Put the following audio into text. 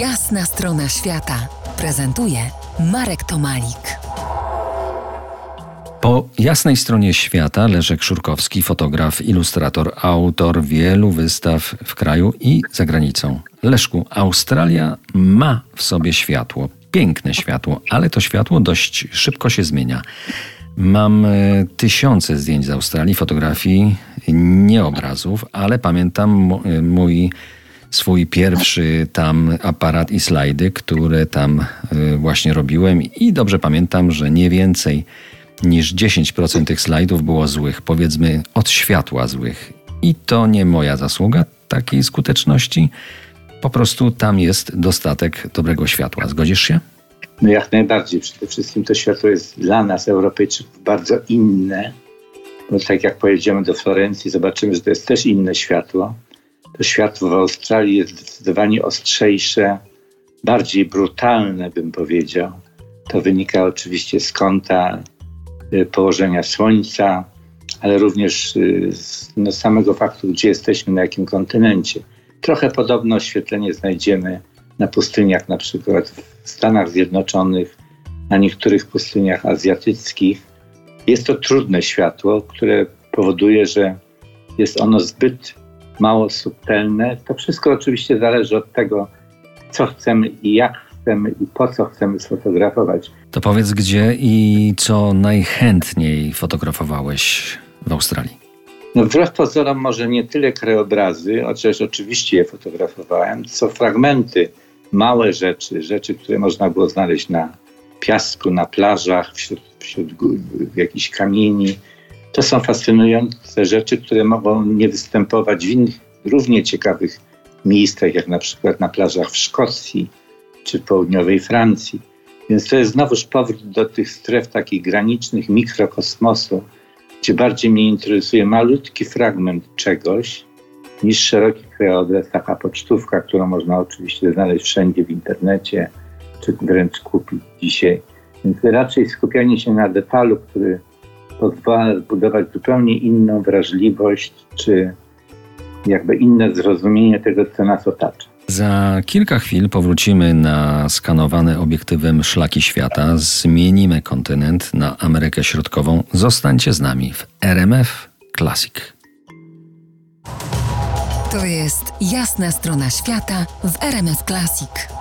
Jasna strona świata prezentuje Marek Tomalik. Po jasnej stronie świata Leszek Szurkowski, fotograf, ilustrator, autor wielu wystaw w kraju i za granicą. Leszku, Australia ma w sobie światło, piękne światło, ale to światło dość szybko się zmienia. Mam e, tysiące zdjęć z Australii, fotografii, nie obrazów, ale pamiętam e, mój swój pierwszy tam aparat i slajdy, które tam e, właśnie robiłem i dobrze pamiętam, że nie więcej niż 10% tych slajdów było złych, powiedzmy od światła złych. I to nie moja zasługa takiej skuteczności. Po prostu tam jest dostatek dobrego światła. Zgodzisz się? No jak najbardziej. Przede wszystkim to światło jest dla nas, Europejczyków, bardzo inne. Bo tak jak pojedziemy do Florencji, zobaczymy, że to jest też inne światło. To światło w Australii jest zdecydowanie ostrzejsze, bardziej brutalne, bym powiedział. To wynika oczywiście z kąta y, położenia słońca, ale również y, z no, samego faktu, gdzie jesteśmy, na jakim kontynencie. Trochę podobne oświetlenie znajdziemy na pustyniach, na przykład w Stanach Zjednoczonych, na niektórych pustyniach azjatyckich. Jest to trudne światło, które powoduje, że jest ono zbyt mało subtelne. To wszystko oczywiście zależy od tego, co chcemy i jak chcemy i po co chcemy sfotografować. To powiedz, gdzie i co najchętniej fotografowałeś w Australii? No wbrew pozorom może nie tyle krajobrazy, chociaż oczywiście je fotografowałem, co fragmenty, małe rzeczy, rzeczy, które można było znaleźć na piasku, na plażach, wśród, wśród jakichś kamieni. To są fascynujące rzeczy, które mogą nie występować w innych równie ciekawych miejscach, jak na przykład na plażach w Szkocji czy południowej Francji. Więc to jest znowuż powrót do tych stref takich granicznych mikrokosmosu, gdzie bardziej mnie interesuje malutki fragment czegoś niż szeroki krajobraz, taka pocztówka, którą można oczywiście znaleźć wszędzie w internecie, czy wręcz kupić dzisiaj. Więc raczej skupianie się na detalu, który pozwala zbudować zupełnie inną wrażliwość, czy jakby inne zrozumienie tego, co nas otacza. Za kilka chwil powrócimy na skanowane obiektywem szlaki świata, zmienimy kontynent na Amerykę Środkową. Zostańcie z nami w RMF Classic. To jest jasna strona świata w RMF Classic.